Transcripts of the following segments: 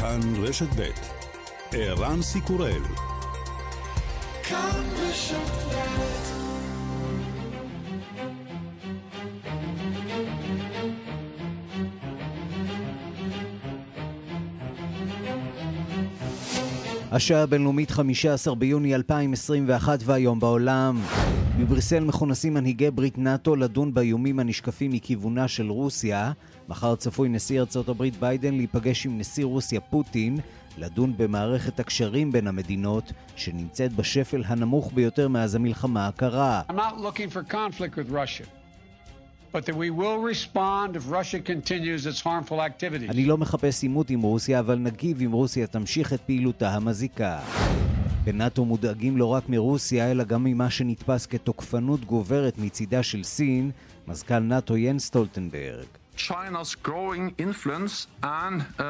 כאן רשת ב' ערן סיקורל השעה הבינלאומית 15 ביוני 2021 והיום בעולם. בבריסל מכונסים מנהיגי ברית נאט"ו לדון באיומים הנשקפים מכיוונה של רוסיה. מחר צפוי נשיא ארצות הברית ביידן להיפגש עם נשיא רוסיה פוטין, לדון במערכת הקשרים בין המדינות, שנמצאת בשפל הנמוך ביותר מאז המלחמה הקרה. אני לא מחפש עימות עם רוסיה, אבל נגיב אם רוסיה תמשיך את פעילותה המזיקה. בנאט"ו מודאגים לא רק מרוסיה, אלא גם ממה שנתפס כתוקפנות גוברת מצידה של סין, מזכ"ל נאט"ו יאנס סטולטנברג. China's growing influence and uh,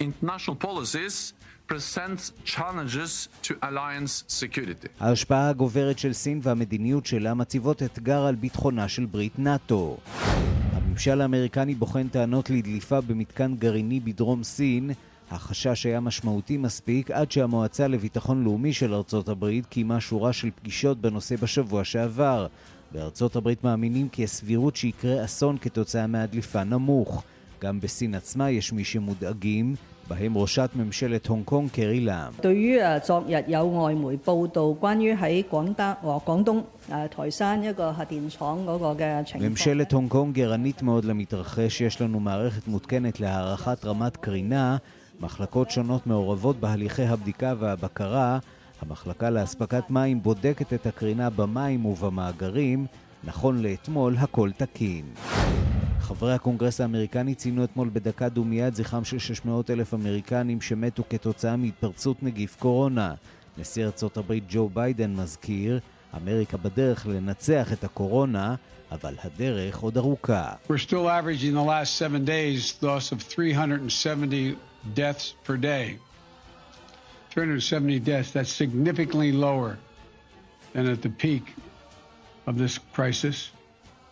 international policies presents challenges to alliance security. ההשפעה הגוברת של סין והמדיניות שלה מציבות אתגר על ביטחונה של ברית נאט"ו. הממשל האמריקני בוחן טענות לדליפה במתקן גרעיני בדרום סין. החשש היה משמעותי מספיק עד שהמועצה לביטחון לאומי של ארצות הברית קיימה שורה של פגישות בנושא בשבוע שעבר. בארצות הברית מאמינים כי הסבירות שיקרה אסון כתוצאה מהדליפה נמוך. גם בסין עצמה יש מי שמודאגים, בהם ראשת ממשלת הונג קונג קרי לאם. ממשלת הונג קונג גרנית מאוד למתרחש, יש לנו מערכת מותקנת להערכת רמת קרינה, מחלקות שונות מעורבות בהליכי הבדיקה והבקרה, המחלקה לאספקת מים בודקת את הקרינה במים ובמאגרים, נכון לאתמול הכל תקין. חברי הקונגרס האמריקני ציינו אתמול בדקה דומייה את זכרם של 600 אלף אמריקנים שמתו כתוצאה מהתפרצות נגיף קורונה. נשיא ארצות הברית ג'ו ביידן מזכיר, אמריקה בדרך לנצח את הקורונה, אבל הדרך עוד ארוכה. We're still averaging the last seven days loss of 370 deaths per day. 370 deaths, that's significantly lower than at the peak of this crisis,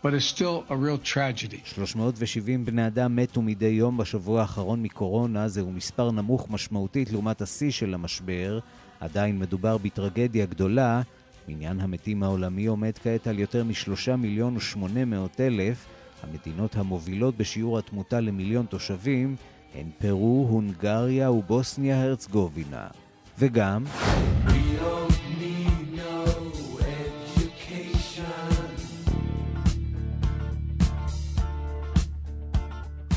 but it's still a real tragedy. 370 בני אדם מתו מדי יום בשבוע האחרון מקורונה, זהו מספר נמוך משמעותית לעומת השיא של המשבר. עדיין מדובר בטרגדיה גדולה. מניין המתים העולמי עומד כעת על יותר משלושה מיליון ושמונה מאות אלף. המדינות המובילות בשיעור התמותה למיליון תושבים הן פרו, הונגריה ובוסניה הרצגובינה. וגם.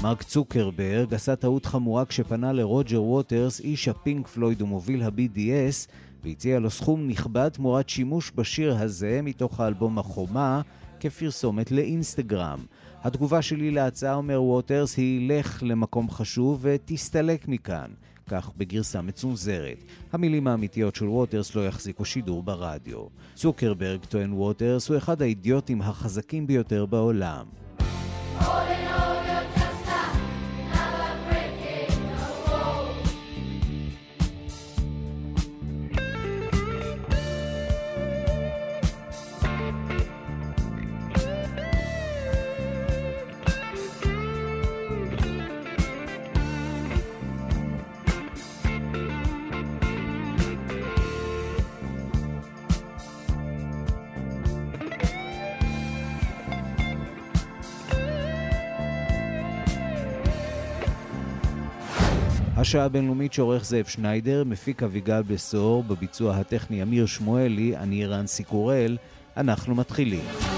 מרק צוקרברג עשה טעות חמורה כשפנה לרוג'ר ווטרס, איש הפינק פלויד ומוביל ה-BDS, והציע לו סכום נכבד תמורת שימוש בשיר הזה מתוך האלבום החומה כפרסומת לאינסטגרם. התגובה שלי להצעה, אומר ווטרס, היא לך למקום חשוב ותסתלק מכאן. כך בגרסה מצונזרת. המילים האמיתיות של ווטרס לא יחזיקו שידור ברדיו. צוקרברג, טוען ווטרס, הוא אחד האידיוטים החזקים ביותר בעולם. השעה הבינלאומית שעורך זאב שניידר, מפיק אביגל בסור, בביצוע הטכני אמיר שמואלי, אני רן סיקורל, אנחנו מתחילים.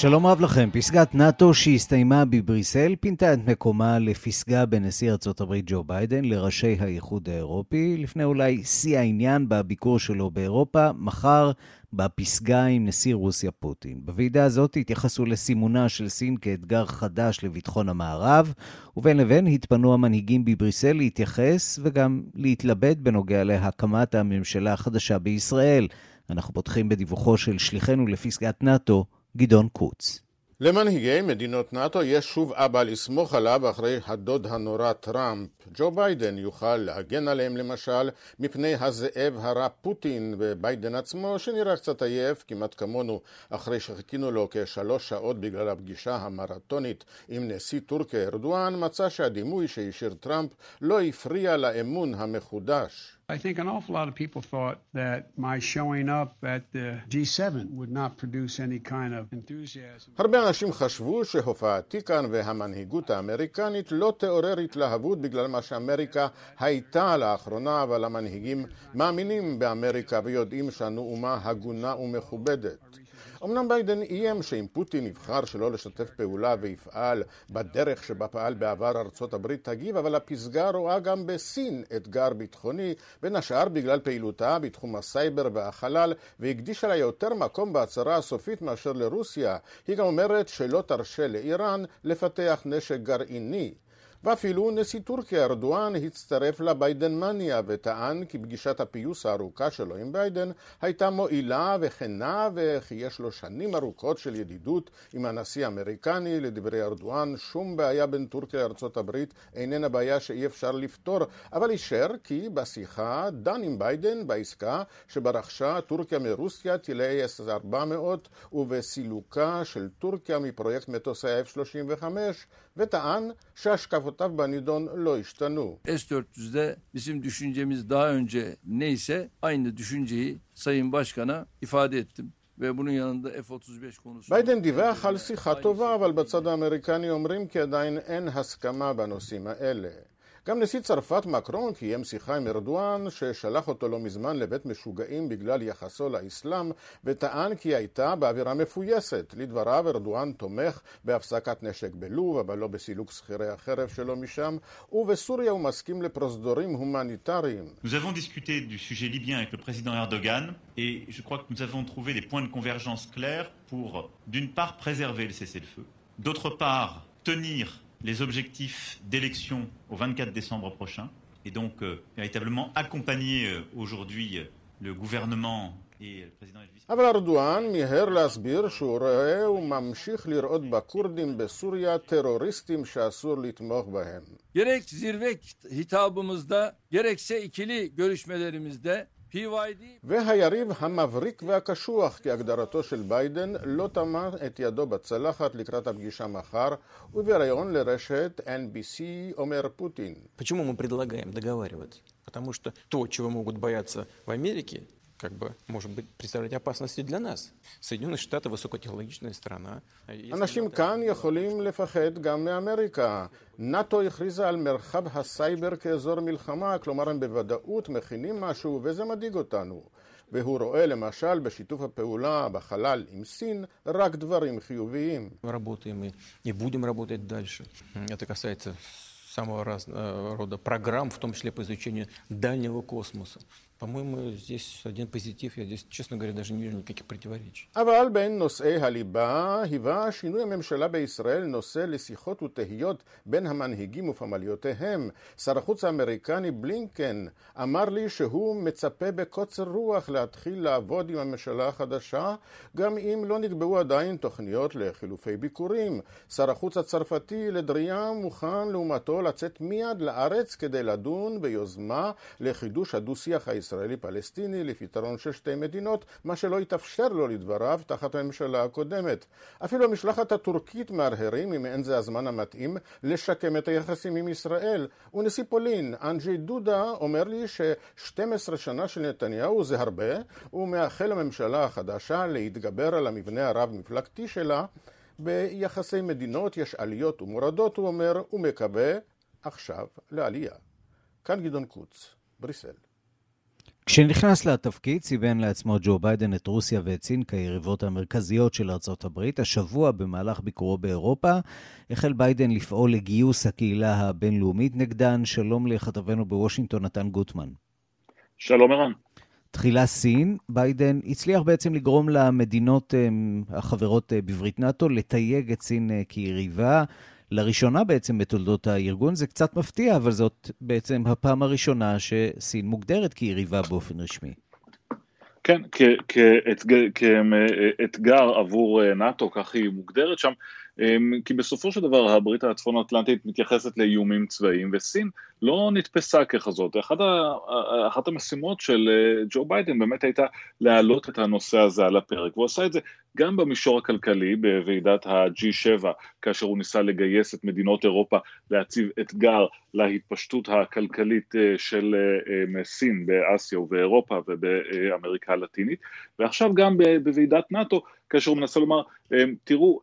שלום רב לכם. פסגת נאט"ו שהסתיימה בבריסל פינתה את מקומה לפסגה בין נשיא ארצות הברית ג'ו ביידן לראשי האיחוד האירופי, לפני אולי שיא העניין בביקור שלו באירופה, מחר בפסגה עם נשיא רוסיה פוטין. בוועידה הזאת התייחסו לסימונה של סין כאתגר חדש לביטחון המערב, ובין לבין התפנו המנהיגים בבריסל להתייחס וגם להתלבט בנוגע להקמת הממשלה החדשה בישראל. אנחנו פותחים בדיווחו של שליחנו לפסגת נאט"ו, גדעון קוץ. למנהיגי מדינות נאט"ו יש שוב אבא לסמוך עליו אחרי הדוד הנורא טראמפ. ג'ו ביידן יוכל להגן עליהם למשל מפני הזאב הרע פוטין וביידן עצמו שנראה קצת עייף, כמעט כמונו, אחרי שחיכינו לו כשלוש שעות בגלל הפגישה המרתונית עם נשיא טורקיה ארדואן, מצא שהדימוי שהשאיר טראמפ לא הפריע לאמון המחודש. I think an awful lot of people thought that my showing up at the G7 would not produce any kind of enthusiasm. הרבה אנשים חשבו שהופעתי כאן והמנהיגות האמריקנית לא תעורר התלהבות בגלל מה שאמריקה הייתה לאחרונה, אבל המנהיגים מאמינים באמריקה ויודעים שאנו אומה הגונה ומכובדת. אמנם ביידן איים שאם פוטין יבחר שלא לשתף פעולה ויפעל בדרך שבה פעל בעבר ארצות הברית תגיב, אבל הפסגה רואה גם בסין אתגר ביטחוני, בין השאר בגלל פעילותה בתחום הסייבר והחלל, והקדישה לה יותר מקום בהצהרה הסופית מאשר לרוסיה. היא גם אומרת שלא תרשה לאיראן לפתח נשק גרעיני. ואפילו נשיא טורקיה ארדואן הצטרף לביידנמניה וטען כי פגישת הפיוס הארוכה שלו עם ביידן הייתה מועילה וכנה וכי יש לו שנים ארוכות של ידידות עם הנשיא האמריקני. לדברי ארדואן שום בעיה בין טורקיה לארצות הברית איננה בעיה שאי אפשר לפתור, אבל אישר כי בשיחה דן עם ביידן בעסקה שבה רכשה טורקיה מרוסיה טילי S-400 ובסילוקה של טורקיה מפרויקט מטוסי ה-F-35 וטען שהשקפותיו בנידון לא השתנו. S-400'de bizim düşüncemiz daha önce neyse aynı düşünceyi Sayın Başkan'a ifade ettim. ve bunun yanında F-35 konusu. ביידן דיווח על שיחה טובה, אבל בצד האמריקני אומרים כי עדיין אין הסכמה בנושאים האלה. גם נשיא צרפת מקרון קיים שיחה עם ארדואן ששלח אותו לא מזמן לבית משוגעים בגלל יחסו לאסלאם וטען כי הייתה באווירה מפויסת. לדבריו ארדואן תומך בהפסקת נשק בלוב אבל לא בסילוק שכירי החרב שלו משם ובסוריה הוא מסכים לפרוזדורים הומניטריים. Nous avons discuté du sujet libyen avec le président Erdogan et je crois que nous avons trouvé des points de convergence clairs pour d'une part préserver le cessez-le-feu, d'autre part tenir les objectifs d'élection au 24 décembre prochain et donc euh, véritablement accompagner euh, aujourd'hui euh, le gouvernement et le président Elvis. אבל ארדואן מיהר להסביר שהוא רואה וממשיך לראות בכורדים בסוריה טרוריסטים שאסור לתמוך בהם. Gerek zirve hitabımızda gerekse ikili görüşmelerimizde PYD והיריב המבריק והקשוח כהגדרתו של ביידן לא טמן את ידו בצלחת לקראת הפגישה מחר ובריאיון לרשת NBC אומר פוטין Почему мы предлагаем договариваться? Потому что то, чего могут бояться в Америке, как бы может быть представлять опасности для нас. Соединенные Штаты высокотехнологичная страна. А если אנשים НАТО- כאן יכולים לפחד גם מאמריקה. נאט"ו הכריזה על מרחב הסייבר כאזור מלחמה, כלומר הם בוודאות מכינים משהו וזה מדאיג אותנו. והוא רואה למשל בשיתוף הפעולה בחלל עם סין רק דברים חיוביים. Мы работаем и, и будем работать дальше. Это касается самого разного рода программ, в том числе по изучению дальнего космоса. По-моему, здесь один позитив, я здесь, честно говоря, даже не вижу никаких противоречий. אבל בין נושאי הליבה היווה שינוי הממשלה בישראל נושא לשיחות ותהיות בין המנהיגים ופמליותיהם. שר החוץ האמריקני בלינקן אמר לי שהוא מצפה בקוצר רוח להתחיל לעבוד עם הממשלה החדשה, גם אם לא נקבעו עדיין תוכניות לחילופי ביקורים. שר החוץ הצרפתי לדריה מוכן לעומתו לצאת מיד לארץ כדי לדון ביוזמה לחידוש הדו-שיח הישראלי-פלסטיני לפתרון של שתי מדינות, מה שלא התאפשר לו לדבריו תחת הממשלה הקודמת. אפילו המשלחת הטורקית מהרהרים אם אין זה הזמן המתאים לשקם את היחסים עם ישראל. ונשיא פולין, אנג'י דודה, אומר לי ש-12 שנה של נתניהו זה הרבה, הוא מאחל לממשלה החדשה להתגבר על המבנה הרב-מפלגתי שלה. ביחסי מדינות יש עליות ומורדות, הוא אומר, ומקווה עכשיו לעלייה. כאן גדעון קוץ, בריסל. כשנכנס לתפקיד סיבן לעצמו ג'ו ביידן את רוסיה ואת סין כיריבות המרכזיות של ארצות הברית. השבוע, במהלך ביקורו באירופה, החל ביידן לפעול לגיוס הקהילה הבינלאומית נגדן. שלום לכתבנו בוושינגטון, נתן גוטמן. שלום ערן. תחילה סין, ביידן הצליח בעצם לגרום למדינות אמ, החברות אה, בברית נאט"ו לתייג את סין אה, כיריבה. לראשונה בעצם בתולדות הארגון, זה קצת מפתיע, אבל זאת בעצם הפעם הראשונה שסין מוגדרת כיריבה באופן רשמי. כן, כאתגר עבור נאט"ו, כך היא מוגדרת שם, כי בסופו של דבר הברית הצפון אטלנטית מתייחסת לאיומים צבאיים, וסין לא נתפסה ככזאת. אחת, אחת המשימות של אה, ג'ו ביידן באמת הייתה להעלות את הנושא הזה על הפרק, והוא עשה את זה גם במישור הכלכלי בוועידת ה-G7, כאשר הוא ניסה לגייס את מדינות אירופה להציב אתגר להתפשטות הכלכלית אה, של אה, סין באסיה ובאירופה ובאמריקה הלטינית, ועכשיו גם בוועידת נאט"ו, כאשר הוא מנסה לומר, תראו,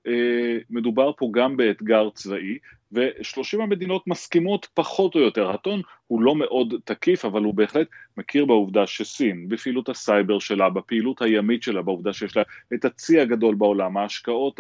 מדובר פה גם באתגר צבאי, ושלושים המדינות מסכימות פחות או יותר. הטון הוא לא מאוד תקיף, אבל הוא בהחלט מכיר בעובדה שסין, בפעילות הסייבר שלה, בפעילות הימית שלה, בעובדה שיש לה את הצי הגדול בעולם, ההשקעות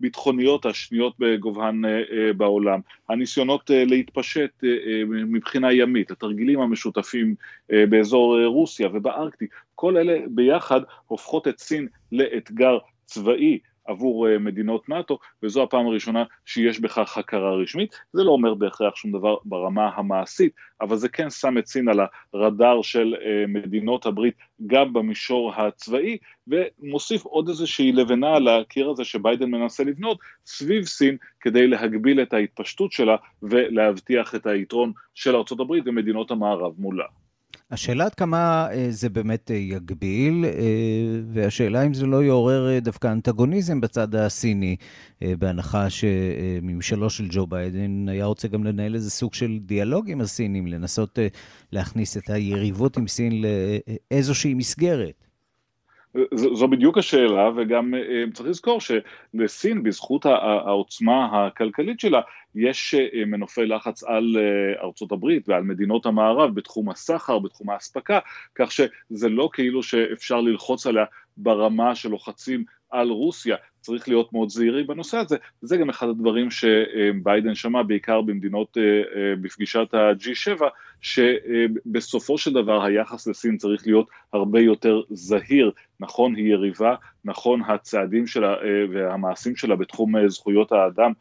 הביטחוניות השניות בגובהן אה, אה, בעולם, הניסיונות אה, להתפשט מבחינה ימית, התרגילים המשותפים באזור רוסיה ובארקטי, כל אלה ביחד הופכות את סין לאתגר צבאי עבור אה, מדינות נאט"ו, וזו הפעם הראשונה שיש בכך הכרה רשמית. זה לא אומר בהכרח שום דבר ברמה המעשית, אבל זה כן שם את סין על הרדאר של אה, מדינות הברית גם במישור הצבאי, ומוסיף עוד איזושהי לבנה על הקיר הזה שביידן מנסה לבנות סביב סין כדי להגביל את ההתפשטות שלה ולהבטיח את היתרון של ארה"ב ומדינות המערב מולה. השאלה עד כמה אה, זה באמת אה, יגביל, אה, והשאלה אם זה לא יעורר דווקא אנטגוניזם בצד הסיני, בהנחה שממשלו של ג'ו ביידן היה רוצה גם לנהל איזה סוג של דיאלוג עם הסינים, לנסות להכניס את היריבות עם סין לאיזושהי מסגרת. זו בדיוק השאלה, וגם צריך לזכור שלסין, בזכות העוצמה הכלכלית שלה, יש אה, מנופי לחץ על אה, ארצות הברית ועל מדינות המערב בתחום הסחר, בתחום האספקה, כך שזה לא כאילו שאפשר ללחוץ עליה ברמה שלוחצים על רוסיה, צריך להיות מאוד זהירי בנושא הזה, זה גם אחד הדברים שביידן שמע בעיקר במדינות אה, בפגישת ה-G7, שבסופו של דבר היחס לסין צריך להיות הרבה יותר זהיר, נכון היא יריבה, נכון הצעדים שלה והמעשים שלה בתחום זכויות האדם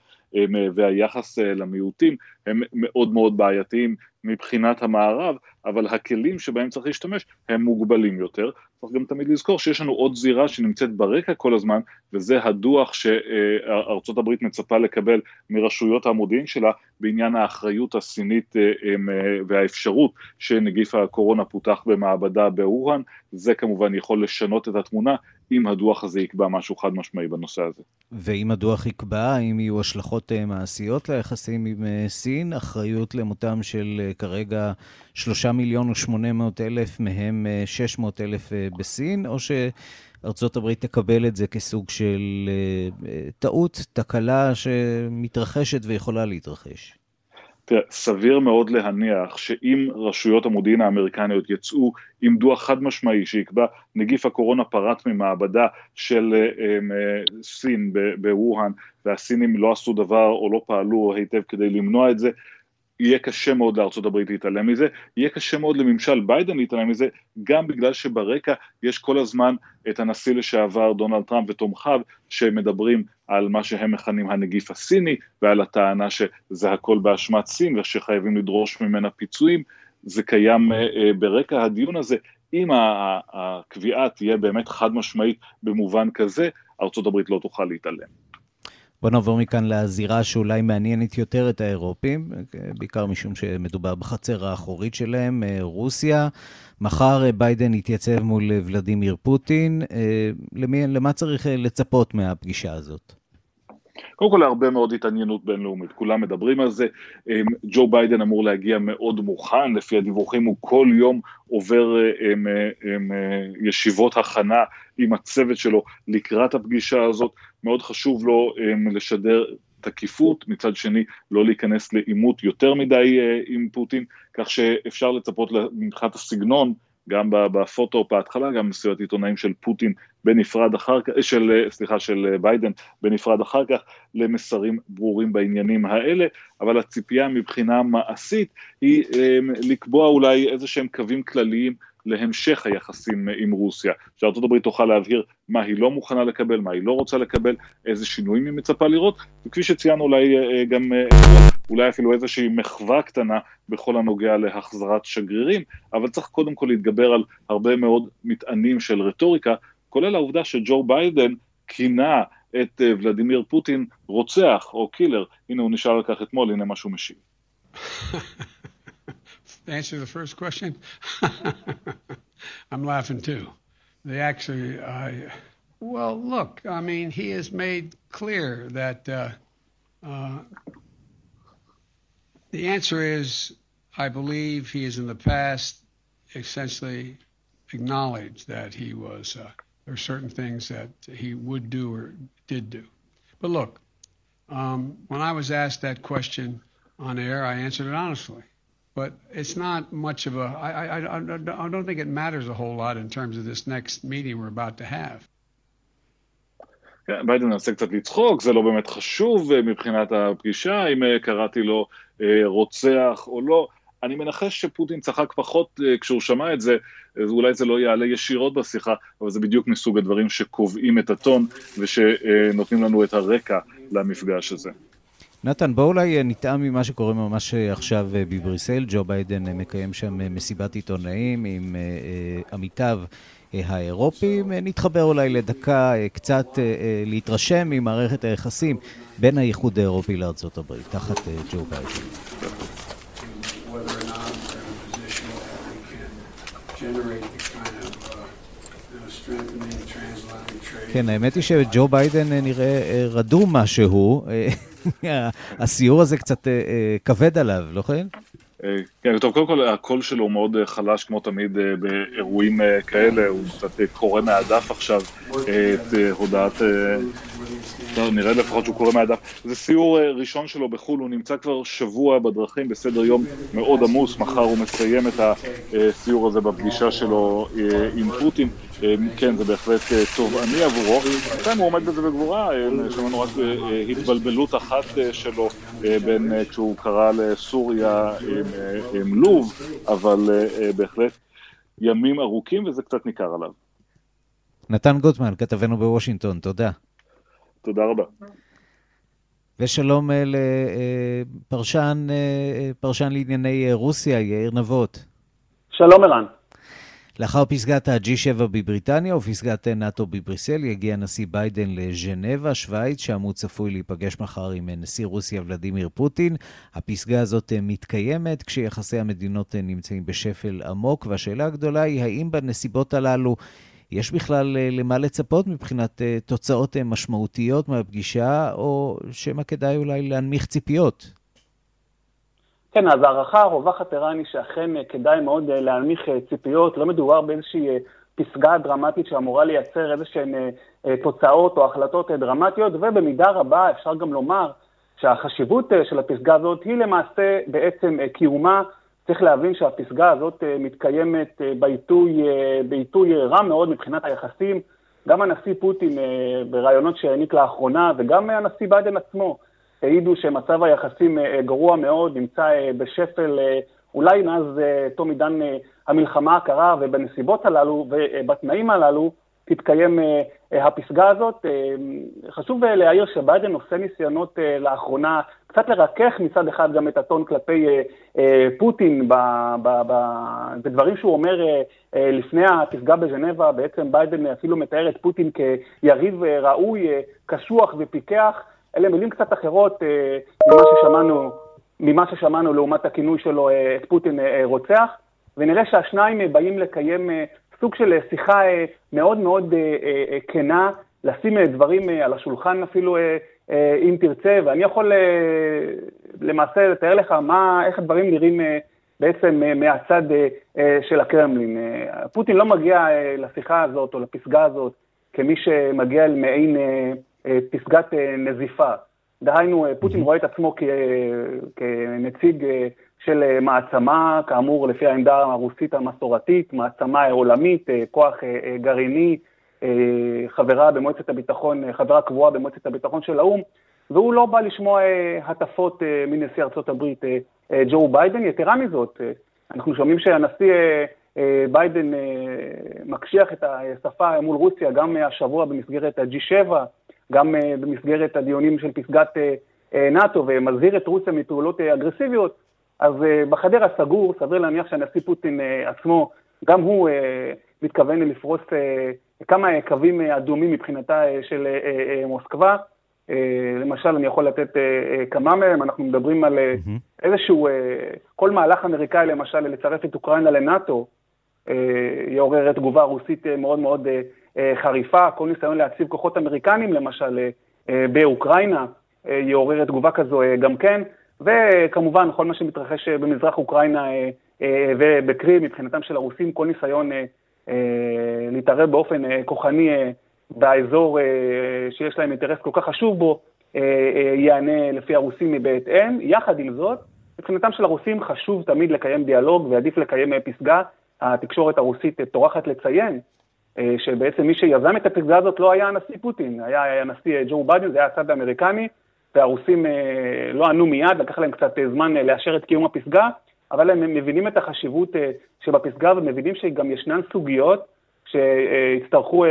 והיחס אה, למיעוטים הם מאוד מאוד בעייתיים מבחינת המערב, אבל הכלים שבהם צריך להשתמש הם מוגבלים יותר. צריך גם תמיד לזכור שיש לנו עוד זירה שנמצאת ברקע כל הזמן, וזה הדוח שארצות הברית מצפה לקבל מרשויות המודיעין שלה בעניין האחריות הסינית אה, אה, והאפשרות שנגיף הקורונה פותח במעבדה באוהאן, זה כמובן יכול לשנות את התמונה אם הדוח הזה יקבע משהו חד משמעי בנושא הזה. ואם הדוח יקבע, האם יהיו השלכות אה, מעשיות ליחסים עם סין, אחריות למותם של כרגע שלושה מיליון ושמונה מאות אלף, מהם שש מאות אלף בסין, או שארצות הברית תקבל את זה כסוג של טעות, תקלה שמתרחשת ויכולה להתרחש? תראה, סביר מאוד להניח שאם רשויות המודיעין האמריקניות יצאו עם דוח חד משמעי שיקבע נגיף הקורונה פרט ממעבדה של uh, סין בווהאן והסינים לא עשו דבר או לא פעלו היטב כדי למנוע את זה, יהיה קשה מאוד לארצות הברית להתעלם מזה, יהיה קשה מאוד לממשל ביידן להתעלם מזה, גם בגלל שברקע יש כל הזמן את הנשיא לשעבר דונלד טראמפ ותומכיו שמדברים על מה שהם מכנים הנגיף הסיני ועל הטענה שזה הכל באשמת סין ושחייבים לדרוש ממנה פיצויים, זה קיים uh, uh, ברקע הדיון הזה, אם הקביעה תהיה באמת חד משמעית במובן כזה, ארצות הברית לא תוכל להתעלם. בוא נעבור מכאן לזירה שאולי מעניינת יותר את האירופים, בעיקר משום שמדובר בחצר האחורית שלהם, אה, רוסיה. מחר אה, ביידן יתייצב מול אה, ולדימיר פוטין. למי, למה צריך לצפות מהפגישה הזאת? קודם כל להרבה מאוד התעניינות בינלאומית, כולם מדברים על זה, ג'ו ביידן אמור להגיע מאוד מוכן, לפי הדיווחים הוא כל יום עובר עם, עם ישיבות הכנה עם הצוות שלו לקראת הפגישה הזאת, מאוד חשוב לו לשדר תקיפות, מצד שני לא להיכנס לעימות יותר מדי אה, עם פוטין, כך שאפשר לצפות מבחינת הסגנון גם בפוטו בהתחלה, גם מסיבת עיתונאים של פוטין בנפרד אחר כך, של, סליחה, של ביידן בנפרד אחר כך, למסרים ברורים בעניינים האלה, אבל הציפייה מבחינה מעשית היא לקבוע אולי איזה שהם קווים כלליים להמשך היחסים עם רוסיה, הברית תוכל להבהיר מה היא לא מוכנה לקבל, מה היא לא רוצה לקבל, איזה שינויים היא מצפה לראות, וכפי שציינו אולי אה, גם אולי אפילו איזושהי מחווה קטנה בכל הנוגע להחזרת שגרירים, אבל צריך קודם כל להתגבר על הרבה מאוד מטענים של רטוריקה, כולל העובדה שג'ו ביידן כינה את ולדימיר פוטין רוצח או killer, הנה הוא נשאל על כך אתמול, הנה מה שהוא משיב. answer the first question, I'm laughing too. They actually, I, well, look, I mean, he has made clear that uh, uh, the answer is, I believe he has in the past essentially acknowledged that he was, uh, there are certain things that he would do or did do. But look, um, when I was asked that question on air, I answered it honestly. But it's not much of a, I, I, I don't think it matters a whole lot in terms of this next meeting we're about to have. כן, ביידן מנסה קצת לצחוק, זה לא באמת חשוב אה, מבחינת הפגישה, אם אה, קראתי לו אה, רוצח או לא. אני מנחש שפוטין צחק פחות כשהוא שמע את זה, אולי זה לא יעלה ישירות בשיחה, אבל זה בדיוק מסוג הדברים שקובעים את הטון ושנותנים לנו את הרקע למפגש הזה. נתן, בואו אולי נטעם ממה שקורה ממש עכשיו בבריסל. ג'ו ביידן מקיים שם מסיבת עיתונאים עם עמיתיו האירופים. נתחבר אולי לדקה קצת להתרשם ממערכת היחסים בין האיחוד האירופי לארצות הברית, תחת ג'ו ביידן. כן, האמת היא שג'ו ביידן נראה רדום משהו. הסיור הזה קצת כבד עליו, לא כן? כן, טוב, קודם כל הקול שלו הוא מאוד חלש כמו תמיד באירועים כאלה, הוא קצת קורא מהדף עכשיו את הודעת, נראה לפחות שהוא קורא מהדף. זה סיור ראשון שלו בחו"ל, הוא נמצא כבר שבוע בדרכים בסדר יום מאוד עמוס, מחר הוא מסיים את הסיור הזה בפגישה שלו עם פוטין. כן, זה בהחלט תובעני עבורו. בינתיים הוא עומד בזה בגבורה, שמענו רק התבלבלות אחת שלו בין כשהוא קרא לסוריה עם לוב, אבל בהחלט ימים ארוכים וזה קצת ניכר עליו. נתן גוטמן, כתבנו בוושינגטון, תודה. תודה רבה. ושלום לפרשן פרשן לענייני רוסיה, יאיר נבות. שלום ערן. לאחר פסגת ה-G7 בבריטניה ופסגת נאט"ו בבריסל יגיע נשיא ביידן לז'נבה, שווייץ, שם הוא צפוי להיפגש מחר עם נשיא רוסיה ולדימיר פוטין. הפסגה הזאת מתקיימת כשיחסי המדינות נמצאים בשפל עמוק, והשאלה הגדולה היא האם בנסיבות הללו יש בכלל למה לצפות מבחינת תוצאות משמעותיות מהפגישה, או שמא כדאי אולי להנמיך ציפיות? כן, אז ההערכה הרווחת ערן היא שאכן כדאי מאוד להנמיך ציפיות, לא מדובר באיזושהי פסגה דרמטית שאמורה לייצר איזשהן תוצאות או החלטות דרמטיות, ובמידה רבה אפשר גם לומר שהחשיבות של הפסגה הזאת היא למעשה בעצם קיומה. צריך להבין שהפסגה הזאת מתקיימת בעיתוי, בעיתוי רע מאוד מבחינת היחסים. גם הנשיא פוטין בראיונות שהעניק לאחרונה, וגם הנשיא ביידן עצמו, העידו שמצב היחסים גרוע מאוד, נמצא בשפל אולי מאז תום עידן המלחמה הקרה, ובנסיבות הללו ובתנאים הללו תתקיים הפסגה הזאת. חשוב להעיר שביידן עושה ניסיונות לאחרונה קצת לרכך מצד אחד גם את הטון כלפי פוטין בדברים שהוא אומר לפני הפסגה בז'נבה, בעצם ביידן אפילו מתאר את פוטין כיריב ראוי, קשוח ופיקח. אלה מילים קצת אחרות ממה ששמענו, ממה ששמענו לעומת הכינוי שלו את פוטין רוצח, ונראה שהשניים באים לקיים סוג של שיחה מאוד מאוד כנה, לשים דברים על השולחן אפילו אם תרצה, ואני יכול למעשה לתאר לך מה, איך הדברים נראים בעצם מהצד של הקרמלין. פוטין לא מגיע לשיחה הזאת או לפסגה הזאת כמי שמגיע מעין פסגת נזיפה. דהיינו, פוטין רואה את עצמו כנציג של מעצמה, כאמור, לפי העמדה הרוסית המסורתית, מעצמה עולמית, כוח גרעיני, חברה במועצת הביטחון, חברה קבועה במועצת הביטחון של האו"ם, והוא לא בא לשמוע הטפות מנשיא ארצות הברית ג'ו ביידן. יתרה מזאת, אנחנו שומעים שהנשיא ביידן מקשיח את השפה מול רוסיה גם השבוע במסגרת ה-G7, גם במסגרת הדיונים של פסגת נאט"ו, ומזהיר את רוסיה מפעולות אגרסיביות, אז בחדר הסגור, סביר להניח שהנשיא פוטין עצמו, גם הוא מתכוון לפרוס כמה קווים אדומים מבחינתה של מוסקבה. למשל, אני יכול לתת כמה מהם, אנחנו מדברים על איזשהו, כל מהלך אמריקאי למשל לצרף את אוקראינה לנאט"ו, יעורר תגובה רוסית מאוד מאוד חריפה, כל ניסיון להציב כוחות אמריקנים למשל באוקראינה, יעורר תגובה כזו גם כן, וכמובן כל מה שמתרחש במזרח אוקראינה ובקרים מבחינתם של הרוסים, כל ניסיון להתערב באופן כוחני באזור שיש להם אינטרס כל כך חשוב בו, יענה לפי הרוסים בהתאם. יחד עם זאת, מבחינתם של הרוסים חשוב תמיד לקיים דיאלוג ועדיף לקיים פסגה. התקשורת הרוסית טורחת לציין שבעצם מי שיזם את הפסגה הזאת לא היה הנשיא פוטין, היה הנשיא ג'ו ביידן, זה היה הצד האמריקני, והרוסים לא ענו מיד, לקח להם קצת זמן לאשר את קיום הפסגה, אבל הם מבינים את החשיבות שבפסגה ומבינים שגם ישנן סוגיות שיצטרכו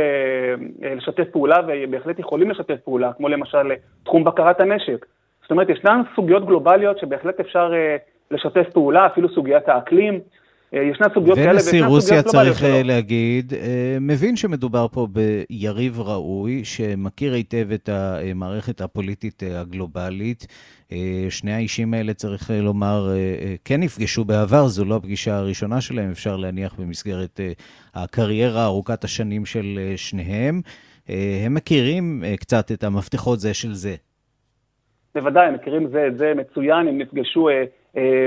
לשתף פעולה ובהחלט יכולים לשתף פעולה, כמו למשל תחום בקרת הנשק. זאת אומרת, ישנן סוגיות גלובליות שבהחלט אפשר לשתף פעולה, אפילו סוגיית האקלים. ישנן סוגיות כאלה ונשיא רוסיה צריך להגיד, מבין שמדובר פה ביריב ראוי, שמכיר היטב את המערכת הפוליטית הגלובלית. שני האישים האלה, צריך לומר, כן נפגשו בעבר, זו לא הפגישה הראשונה שלהם, אפשר להניח במסגרת הקריירה ארוכת השנים של שניהם. הם מכירים קצת את המפתחות זה של זה. בוודאי, הם מכירים זה את זה מצוין, הם נפגשו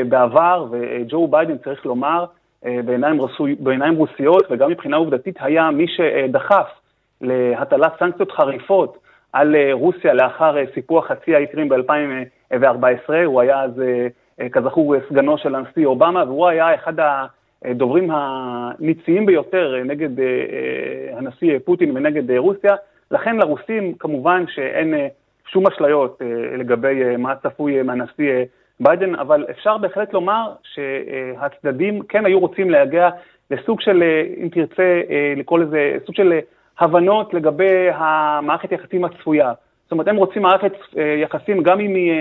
בעבר, וג'ו ביידן, צריך לומר, בעיניים, רסוי, בעיניים רוסיות וגם מבחינה עובדתית, היה מי שדחף להטלת סנקציות חריפות על רוסיה לאחר סיפוח חצי האי קרים ב-2014. הוא היה אז, כזכור, סגנו של הנשיא אובמה, והוא היה אחד הדוברים הניציים ביותר נגד הנשיא פוטין ונגד רוסיה. לכן לרוסים, כמובן שאין שום אשליות לגבי מה צפוי מהנשיא ביידן, אבל אפשר בהחלט לומר שהצדדים כן היו רוצים להגיע לסוג של, אם תרצה לקרוא לזה, סוג של הבנות לגבי המערכת יחסים הצפויה. זאת אומרת, הם רוצים מערכת יחסים, גם אם היא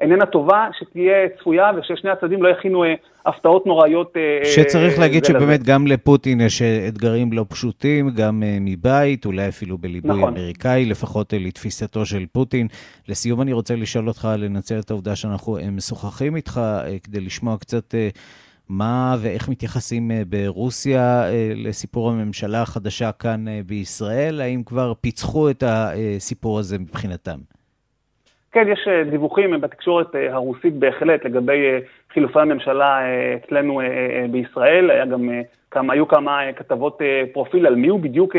איננה טובה, שתהיה צפויה וששני הצדדים לא יכינו הפתעות נוראיות. שצריך להגיד שבאמת גם לפוטין יש אתגרים לא פשוטים, גם מבית, אולי אפילו בליבוי נכון. אמריקאי, לפחות לתפיסתו של פוטין. לסיום אני רוצה לשאול אותך, לנצל את העובדה שאנחנו משוחחים איתך, כדי לשמוע קצת מה ואיך מתייחסים ברוסיה לסיפור הממשלה החדשה כאן בישראל. האם כבר פיצחו את הסיפור הזה מבחינתם? כן, יש דיווחים בתקשורת הרוסית בהחלט לגבי חילופי הממשלה אצלנו בישראל. היה גם כמה, היו כמה כתבות פרופיל על מי הוא בדיוק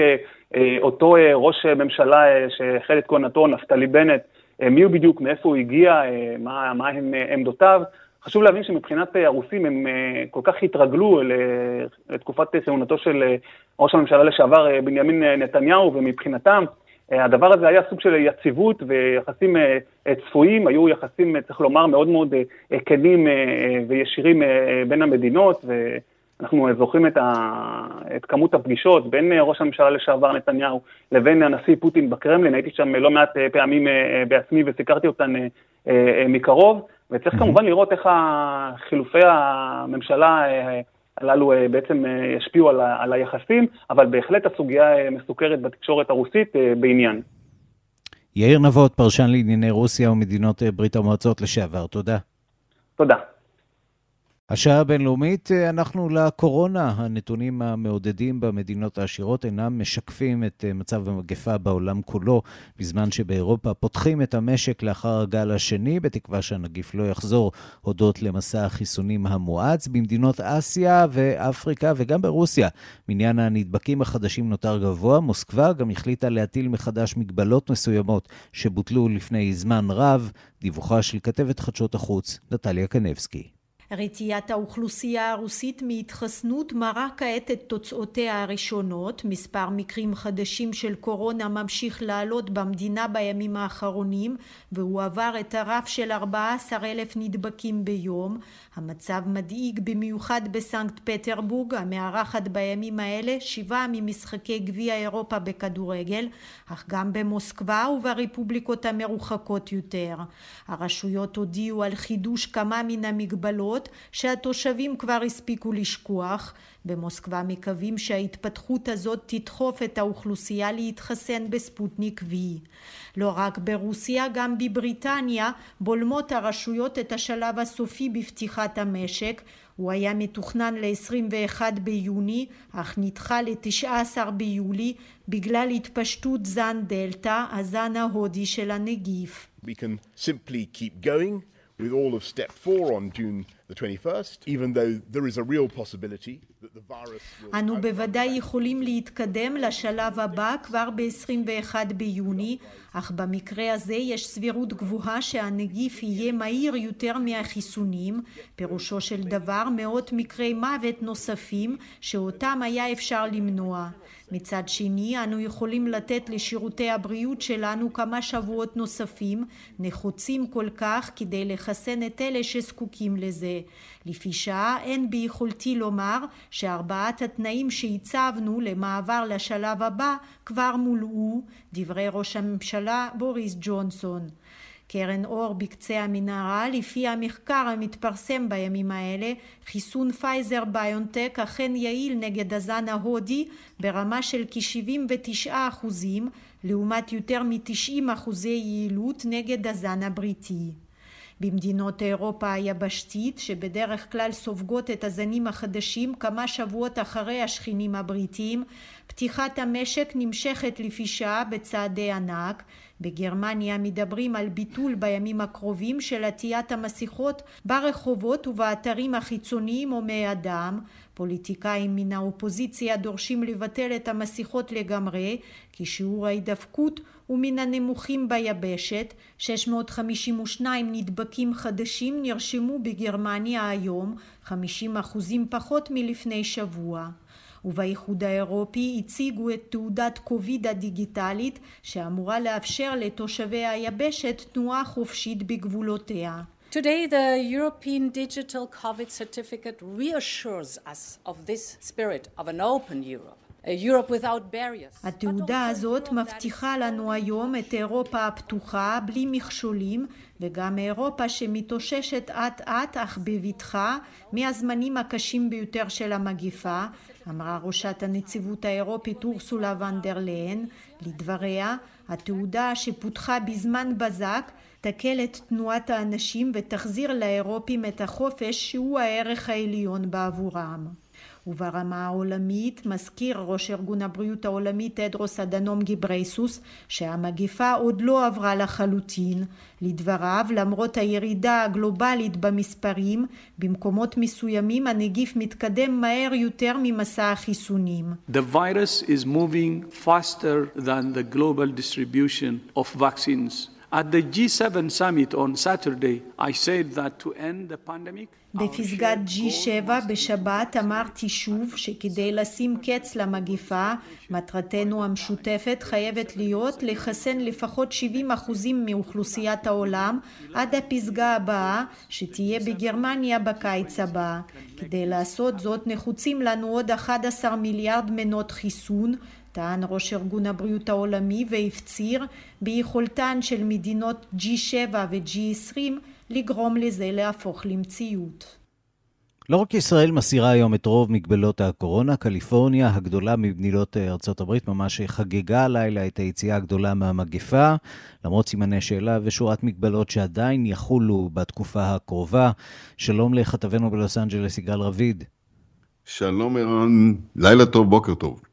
אותו ראש ממשלה שהחל את כהונתו, נפתלי בנט, מי הוא בדיוק, מאיפה הוא הגיע, מה, מה הם עמדותיו. חשוב להבין שמבחינת הרוסים הם כל כך התרגלו לתקופת כהונתו של ראש הממשלה לשעבר בנימין נתניהו, ומבחינתם הדבר הזה היה סוג של יציבות ויחסים צפויים, היו יחסים, צריך לומר, מאוד מאוד כנים וישירים בין המדינות, ואנחנו זוכרים את, ה... את כמות הפגישות בין ראש הממשלה לשעבר נתניהו לבין הנשיא פוטין בקרמלין, הייתי שם לא מעט פעמים בעצמי וסיקרתי אותן מקרוב, וצריך כמובן לראות איך חילופי הממשלה הללו בעצם ישפיעו על, ה... על היחסים, אבל בהחלט הסוגיה מסוכרת בתקשורת הרוסית בעניין. יאיר נבות, פרשן לענייני רוסיה ומדינות ברית המועצות לשעבר, תודה. תודה. השעה הבינלאומית, אנחנו לקורונה. הנתונים המעודדים במדינות העשירות אינם משקפים את מצב המגפה בעולם כולו, בזמן שבאירופה פותחים את המשק לאחר הגל השני, בתקווה שהנגיף לא יחזור הודות למסע החיסונים המואץ. במדינות אסיה ואפריקה וגם ברוסיה, מניין הנדבקים החדשים נותר גבוה. מוסקבה גם החליטה להטיל מחדש מגבלות מסוימות שבוטלו לפני זמן רב. דיווחה של כתבת חדשות החוץ, נטליה קנבסקי. רתיעת האוכלוסייה הרוסית מהתחסנות מראה כעת את תוצאותיה הראשונות. מספר מקרים חדשים של קורונה ממשיך לעלות במדינה בימים האחרונים והוא עבר את הרף של 14 אלף נדבקים ביום. המצב מדאיג במיוחד בסנקט פטרבורג המארחת בימים האלה שבעה ממשחקי גביע אירופה בכדורגל אך גם במוסקבה וברפובליקות המרוחקות יותר. הרשויות הודיעו על חידוש כמה מן המגבלות שהתושבים כבר הספיקו לשכוח. במוסקבה מקווים שההתפתחות הזאת תדחוף את האוכלוסייה להתחסן בספוטניק V. לא רק ברוסיה, גם בבריטניה בולמות הרשויות את השלב הסופי בפתיחת המשק. הוא היה מתוכנן ל-21 ביוני, אך נדחה ל-19 ביולי בגלל התפשטות זן דלתא, הזן ההודי של הנגיף. We can simply keep going with all of step on June the 21st, even though there is a real possibility that the virus will... אנו בוודאי יכולים להתקדם לשלב הבא כבר ב-21 ביוני, אך במקרה הזה יש סבירות גבוהה שהנגיף יהיה מהיר יותר מהחיסונים, פירושו של דבר מאות מקרי מוות נוספים שאותם היה אפשר למנוע. מצד שני, אנו יכולים לתת לשירותי הבריאות שלנו כמה שבועות נוספים, נחוצים כל כך כדי לחסן את אלה שזקוקים לזה. לפי שעה אין ביכולתי לומר שארבעת התנאים שהצבנו למעבר לשלב הבא כבר מולאו, דברי ראש הממשלה בוריס ג'ונסון. קרן אור בקצה המנהרה, לפי המחקר המתפרסם בימים האלה, חיסון פייזר ביונטק אכן יעיל נגד הזן ההודי ברמה של כ-79 אחוזים, לעומת יותר מ-90 אחוזי יעילות נגד הזן הבריטי. במדינות אירופה היבשתית שבדרך כלל סופגות את הזנים החדשים כמה שבועות אחרי השכנים הבריטים. פתיחת המשק נמשכת לפי שעה בצעדי ענק. בגרמניה מדברים על ביטול בימים הקרובים של עטיית המסכות ברחובות ובאתרים החיצוניים הומי אדם פוליטיקאים מן האופוזיציה דורשים לבטל את המסכות לגמרי כי שיעור ההידבקות הוא מן הנמוכים ביבשת 652 נדבקים חדשים נרשמו בגרמניה היום 50 אחוזים פחות מלפני שבוע ובאיחוד האירופי הציגו את תעודת קוביד הדיגיטלית שאמורה לאפשר לתושבי היבשת תנועה חופשית בגבולותיה. Today, the European Digital COVID Certificate reassures us of this spirit of an open Europe. התעודה הזאת מבטיחה לנו היום את אירופה הפתוחה בלי מכשולים וגם אירופה שמתאוששת אט אט אך בבטחה מהזמנים הקשים ביותר של המגיפה אמרה ראשת הנציבות האירופית אורסולה ונדר ליין לדבריה התעודה שפותחה בזמן בזק תקל את תנועת האנשים ותחזיר לאירופים את החופש שהוא הערך העליון בעבורם וברמה העולמית מזכיר ראש ארגון הבריאות העולמי תדרוס אדנום גיברייסוס שהמגיפה עוד לא עברה לחלוטין. לדבריו למרות הירידה הגלובלית במספרים במקומות מסוימים הנגיף מתקדם מהר יותר ממסע החיסונים. The virus is moving faster than the global distribution of vaccines. At the G7 summit on Saturday, I said that to end the pandemic, בפסגת G7 בשבת אמרתי שוב שכדי לשים קץ למגיפה מטרתנו המשותפת חייבת להיות לחסן לפחות 70 אחוזים מאוכלוסיית העולם עד הפסגה הבאה שתהיה בגרמניה בקיץ הבא. כדי לעשות זאת נחוצים לנו עוד 11 מיליארד מנות חיסון טען ראש ארגון הבריאות העולמי והפציר ביכולתן של מדינות G7 ו-G20 לגרום לזה להפוך למציאות. לא רק ישראל מסירה היום את רוב מגבלות הקורונה, קליפורניה, הגדולה ממדינות ארצות הברית, ממש חגגה הלילה את היציאה הגדולה מהמגפה, למרות סימני שאלה ושורת מגבלות שעדיין יחולו בתקופה הקרובה. שלום לכתבנו בלוס אנג'לס, יגאל רביד. שלום ערן, לילה טוב, בוקר טוב.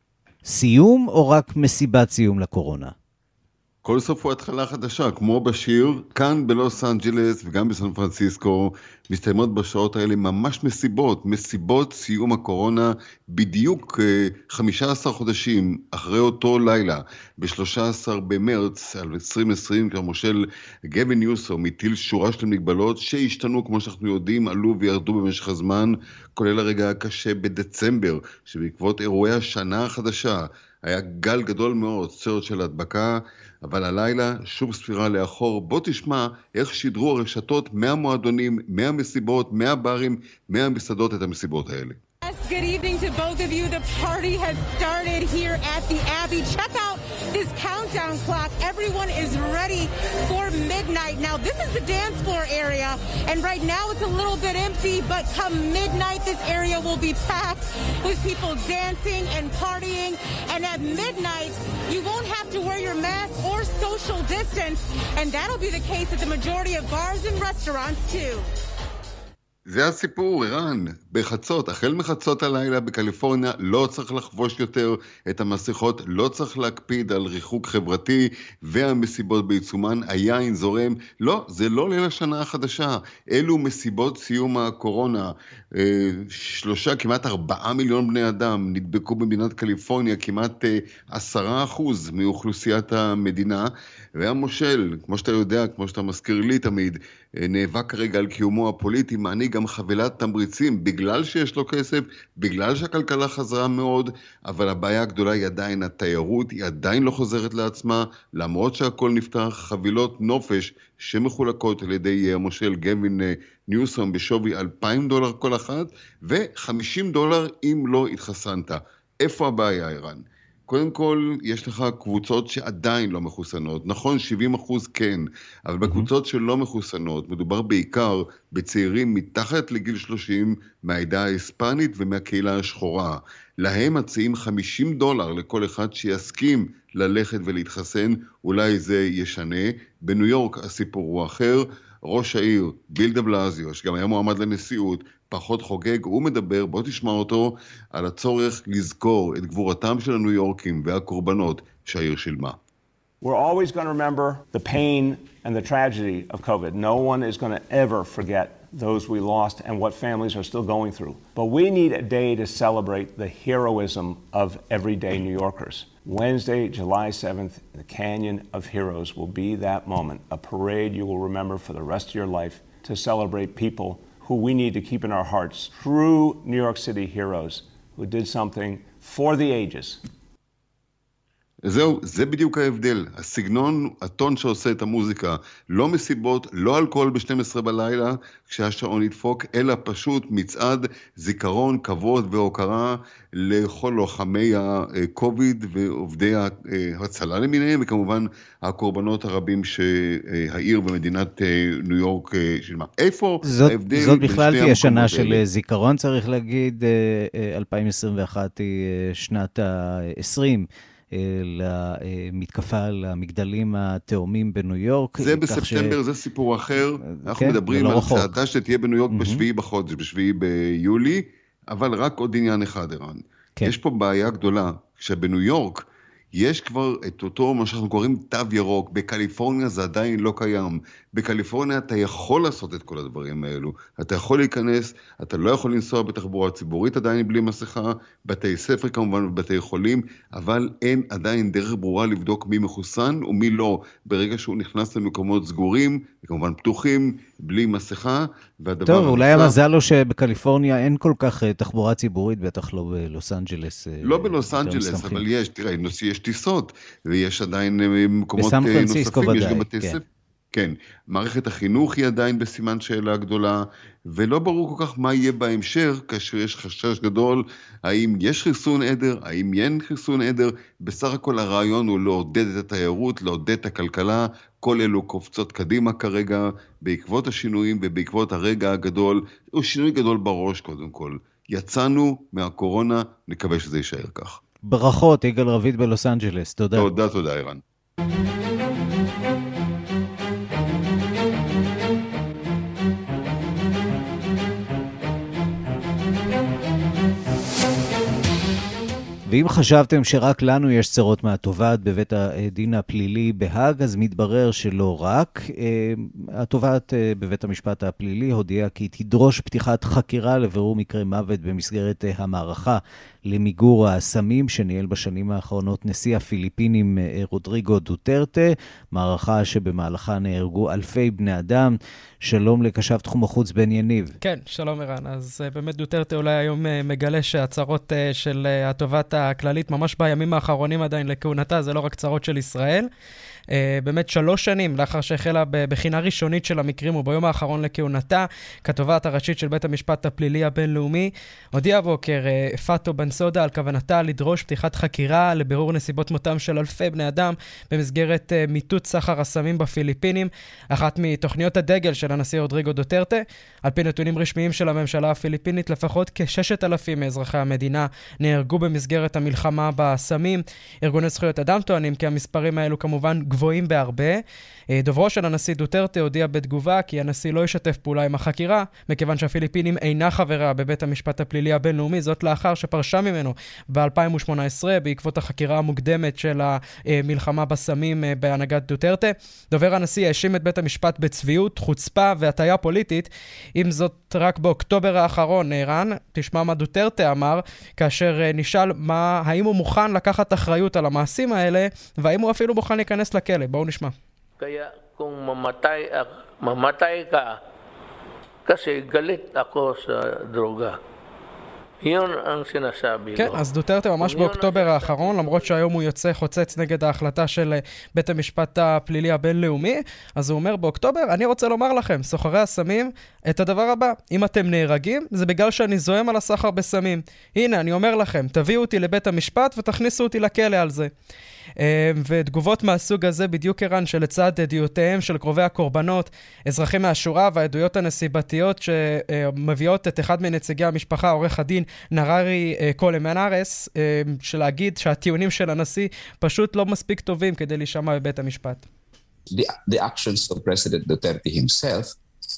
סיום או רק מסיבת סיום לקורונה? כל סוף הוא התחלה חדשה, כמו בשיר, כאן בלוס אנג'לס וגם בסן פרנסיסקו, מסתיימות בשעות האלה ממש מסיבות, מסיבות סיום הקורונה, בדיוק 15 אה, חודשים אחרי אותו לילה, ב-13 במרץ 2020, כשהמושל גבי ניוסו מטיל שורה של מגבלות שהשתנו, כמו שאנחנו יודעים, עלו וירדו במשך הזמן, כולל הרגע הקשה בדצמבר, שבעקבות אירועי השנה החדשה, היה גל גדול מאוד, סרט של הדבקה, אבל הלילה שוב ספירה לאחור. בוא תשמע איך שידרו הרשתות מהמועדונים, מהמסיבות, מהברים, מהמסעדות את המסיבות האלה. Good evening to both of you. The party has started here at the Abbey. Check out this countdown clock. Everyone is ready for midnight. Now, this is the dance floor area, and right now it's a little bit empty, but come midnight, this area will be packed with people dancing and partying. And at midnight, you won't have to wear your mask or social distance, and that'll be the case at the majority of bars and restaurants, too. זה הסיפור, ערן. בחצות, החל מחצות הלילה בקליפורניה, לא צריך לחבוש יותר את המסכות, לא צריך להקפיד על ריחוק חברתי, והמסיבות בעיצומן, היין זורם. לא, זה לא ליל השנה החדשה. אלו מסיבות סיום הקורונה. אה, שלושה, כמעט ארבעה מיליון בני אדם נדבקו במדינת קליפורניה, כמעט אה, עשרה אחוז מאוכלוסיית המדינה. והמושל, כמו שאתה יודע, כמו שאתה מזכיר לי תמיד, אה, נאבק כרגע על קיומו הפוליטי, מעניק גם חבילת תמריצים בגלל שיש לו כסף, בגלל שהכלכלה חזרה מאוד, אבל הבעיה הגדולה היא עדיין התיירות, היא עדיין לא חוזרת לעצמה, למרות שהכל נפתח, חבילות נופש שמחולקות על ידי המושל גווין אה, ניוסום בשווי 2,000 דולר כל אחת, ו-50 דולר אם לא התחסנת. איפה הבעיה, ערן? קודם כל, יש לך קבוצות שעדיין לא מחוסנות. נכון, 70 אחוז כן, אבל בקבוצות שלא מחוסנות, מדובר בעיקר בצעירים מתחת לגיל 30 מהעדה ההיספנית ומהקהילה השחורה. להם מציעים 50 דולר לכל אחד שיסכים ללכת ולהתחסן, אולי זה ישנה. בניו יורק הסיפור הוא אחר. ראש העיר, ביל דה בלזיו, שגם היה מועמד לנשיאות, פחות חוגג, הוא מדבר, בוא תשמע אותו, על הצורך לזכור את גבורתם של הניו יורקים והקורבנות שהעיר שילמה. We're always going to remember the pain and the tragedy of COVID. No one is going to ever forget those we lost and what families are still going through. But we need a day to celebrate the heroism of everyday New Yorkers. Wednesday, July 7th, the Canyon of Heroes will be that moment, a parade you will remember for the rest of your life to celebrate people who we need to keep in our hearts, true New York City heroes who did something for the ages. זהו, זה בדיוק ההבדל. הסגנון, הטון שעושה את המוזיקה, לא מסיבות, לא אלכוהול ב-12 בלילה, כשהשעון ידפוק, אלא פשוט מצעד זיכרון, כבוד והוקרה לכל לוחמי הקוביד ועובדי ההצלה למיניהם, וכמובן הקורבנות הרבים שהעיר במדינת ניו יורק שילמה. איפה זאת, ההבדל זאת בכלל תהיה שנה של? זיכרון, צריך להגיד, אה, אה, 2021 היא אה, שנת ה-20. למתקפה על המגדלים התאומים בניו יורק. זה בספטמבר, זה סיפור אחר. אנחנו כן, מדברים לא על. צעדה שתהיה בניו יורק מהמם. בשביעי בחודש, בשביעי ביולי, אבל רק עוד עניין אחד, ערן. כן. יש פה בעיה גדולה, שבניו יורק יש כבר את אותו, מה שאנחנו קוראים תו ירוק, בקליפורניה זה עדיין לא קיים. בקליפורניה אתה יכול לעשות את כל הדברים האלו. אתה יכול להיכנס, אתה לא יכול לנסוע בתחבורה ציבורית עדיין בלי מסכה, בתי ספר כמובן ובתי חולים, אבל אין עדיין דרך ברורה לבדוק מי מחוסן ומי לא. ברגע שהוא נכנס למקומות סגורים, וכמובן פתוחים, בלי מסכה, והדבר טוב, אולי הנוסף- המזל הוא שבקליפורניה אין כל כך אה, תחבורה ציבורית, בטח לא בלוס אנג'לס. אה, לא בלוס אנג'לס. אבל יש, תראה, יש טיסות, ויש עדיין אה, מקומות נוספים, יש גם בתי כן. ספר. כן, מערכת החינוך היא עדיין בסימן שאלה גדולה, ולא ברור כל כך מה יהיה בהמשך, כאשר יש חשש גדול, האם יש חיסון עדר, האם אין חיסון עדר, בסך הכל הרעיון הוא לעודד את התיירות, לעודד את הכלכלה, כל אלו קופצות קדימה כרגע, בעקבות השינויים ובעקבות הרגע הגדול, הוא שינוי גדול בראש קודם כל. יצאנו מהקורונה, נקווה שזה יישאר כך. ברכות, יגאל רביד בלוס אנג'לס, תודה. תודה, תודה, ערן. ואם חשבתם שרק לנו יש צרות מהתובעת בבית הדין הפלילי בהאג, אז מתברר שלא רק. אה, התובעת אה, בבית המשפט הפלילי הודיעה כי תדרוש פתיחת חקירה לבירור מקרה מוות במסגרת אה, המערכה למיגור הסמים שניהל בשנים האחרונות נשיא הפיליפינים רודריגו דוטרטה, מערכה שבמהלכה נהרגו אלפי בני אדם. שלום לקשב תחום החוץ בן יניב. כן, שלום ערן. אז באמת דוטרטה אולי היום מגלה שהצהרות של התובעת הכללית ממש בימים האחרונים עדיין לכהונתה, זה לא רק צרות של ישראל. Uh, באמת שלוש שנים לאחר שהחלה בבחינה ראשונית של המקרים וביום האחרון לכהונתה, כתובעת הראשית של בית המשפט הפלילי הבינלאומי, הודיעה הבוקר uh, פאטו בנסודה על כוונתה לדרוש פתיחת חקירה לבירור נסיבות מותם של אלפי בני אדם במסגרת uh, מיטוט סחר הסמים בפיליפינים, אחת מתוכניות הדגל של הנשיא רודריגו דוטרטה. על פי נתונים רשמיים של הממשלה הפיליפינית, לפחות כששת אלפים מאזרחי המדינה נהרגו במסגרת המלחמה בסמים. ארגוני זכויות אדם טוענים כי המספרים האלו כמובן גבוהים בהרבה. אה, דוברו של הנשיא דוטרטה הודיע בתגובה כי הנשיא לא ישתף פעולה עם החקירה, מכיוון שהפיליפינים אינה חברה בבית המשפט הפלילי הבינלאומי, זאת לאחר שפרשה ממנו ב-2018 בעקבות החקירה המוקדמת של המלחמה בסמים אה, בהנהגת דוטרטה. דובר הנשיא האשים את בית המשפט בצביעות, חוצפה והטיה פוליטית. עם זאת, רק באוקטובר האחרון, ערן, תשמע מה דוטרטה אמר, כאשר אה, נשאל מה, האם הוא מוכן לקחת אחריות על המעשים האלה, והאם הוא אפילו מוכן להיכנס לכלא. בואו נשמע. Kaya kung mamatay, mamatay ka kasi galit ako sa droga. יון סינסאבי. כן, אז דוטרטה ממש באוקטובר האחרון, למרות שהיום הוא יוצא חוצץ נגד ההחלטה של אה, בית המשפט הפלילי הבינלאומי, אז הוא אומר באוקטובר, אני רוצה לומר לכם, סוחרי הסמים, את הדבר הבא, אם אתם נהרגים, זה בגלל שאני זועם על הסחר בסמים. הנה, אני אומר לכם, תביאו אותי לבית המשפט ותכניסו אותי לכלא על זה. אה, ותגובות מהסוג הזה בדיוק ערן שלצד עדויותיהם של קרובי הקורבנות, אזרחים מהשורה והעדויות הנסיבתיות שמביאות את אחד מנציגי המשפחה, עורך הדין נררי אה, קולה מנארס, אה, שלהגיד שהטיעונים של הנשיא פשוט לא מספיק טובים כדי להישמע בבית המשפט. The, the actions of President Duterte himself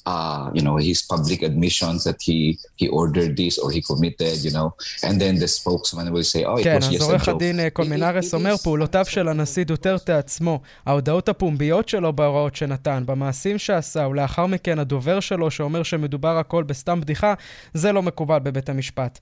uh, you know, his public admissions that he he ordered this or he committed, you know, and then the spokesman will say, oh, it כן, was just a joke. כן, אז עורך הדין קולמינרס אומר, פעולותיו של הנשיא דוטרטה עצמו, ההודעות הפומביות שלו בהוראות שנתן, במעשים שעשה, ולאחר מכן הדובר שלו שאומר שמדובר הכל בסתם בדיחה, זה לא מקובל בבית המשפט.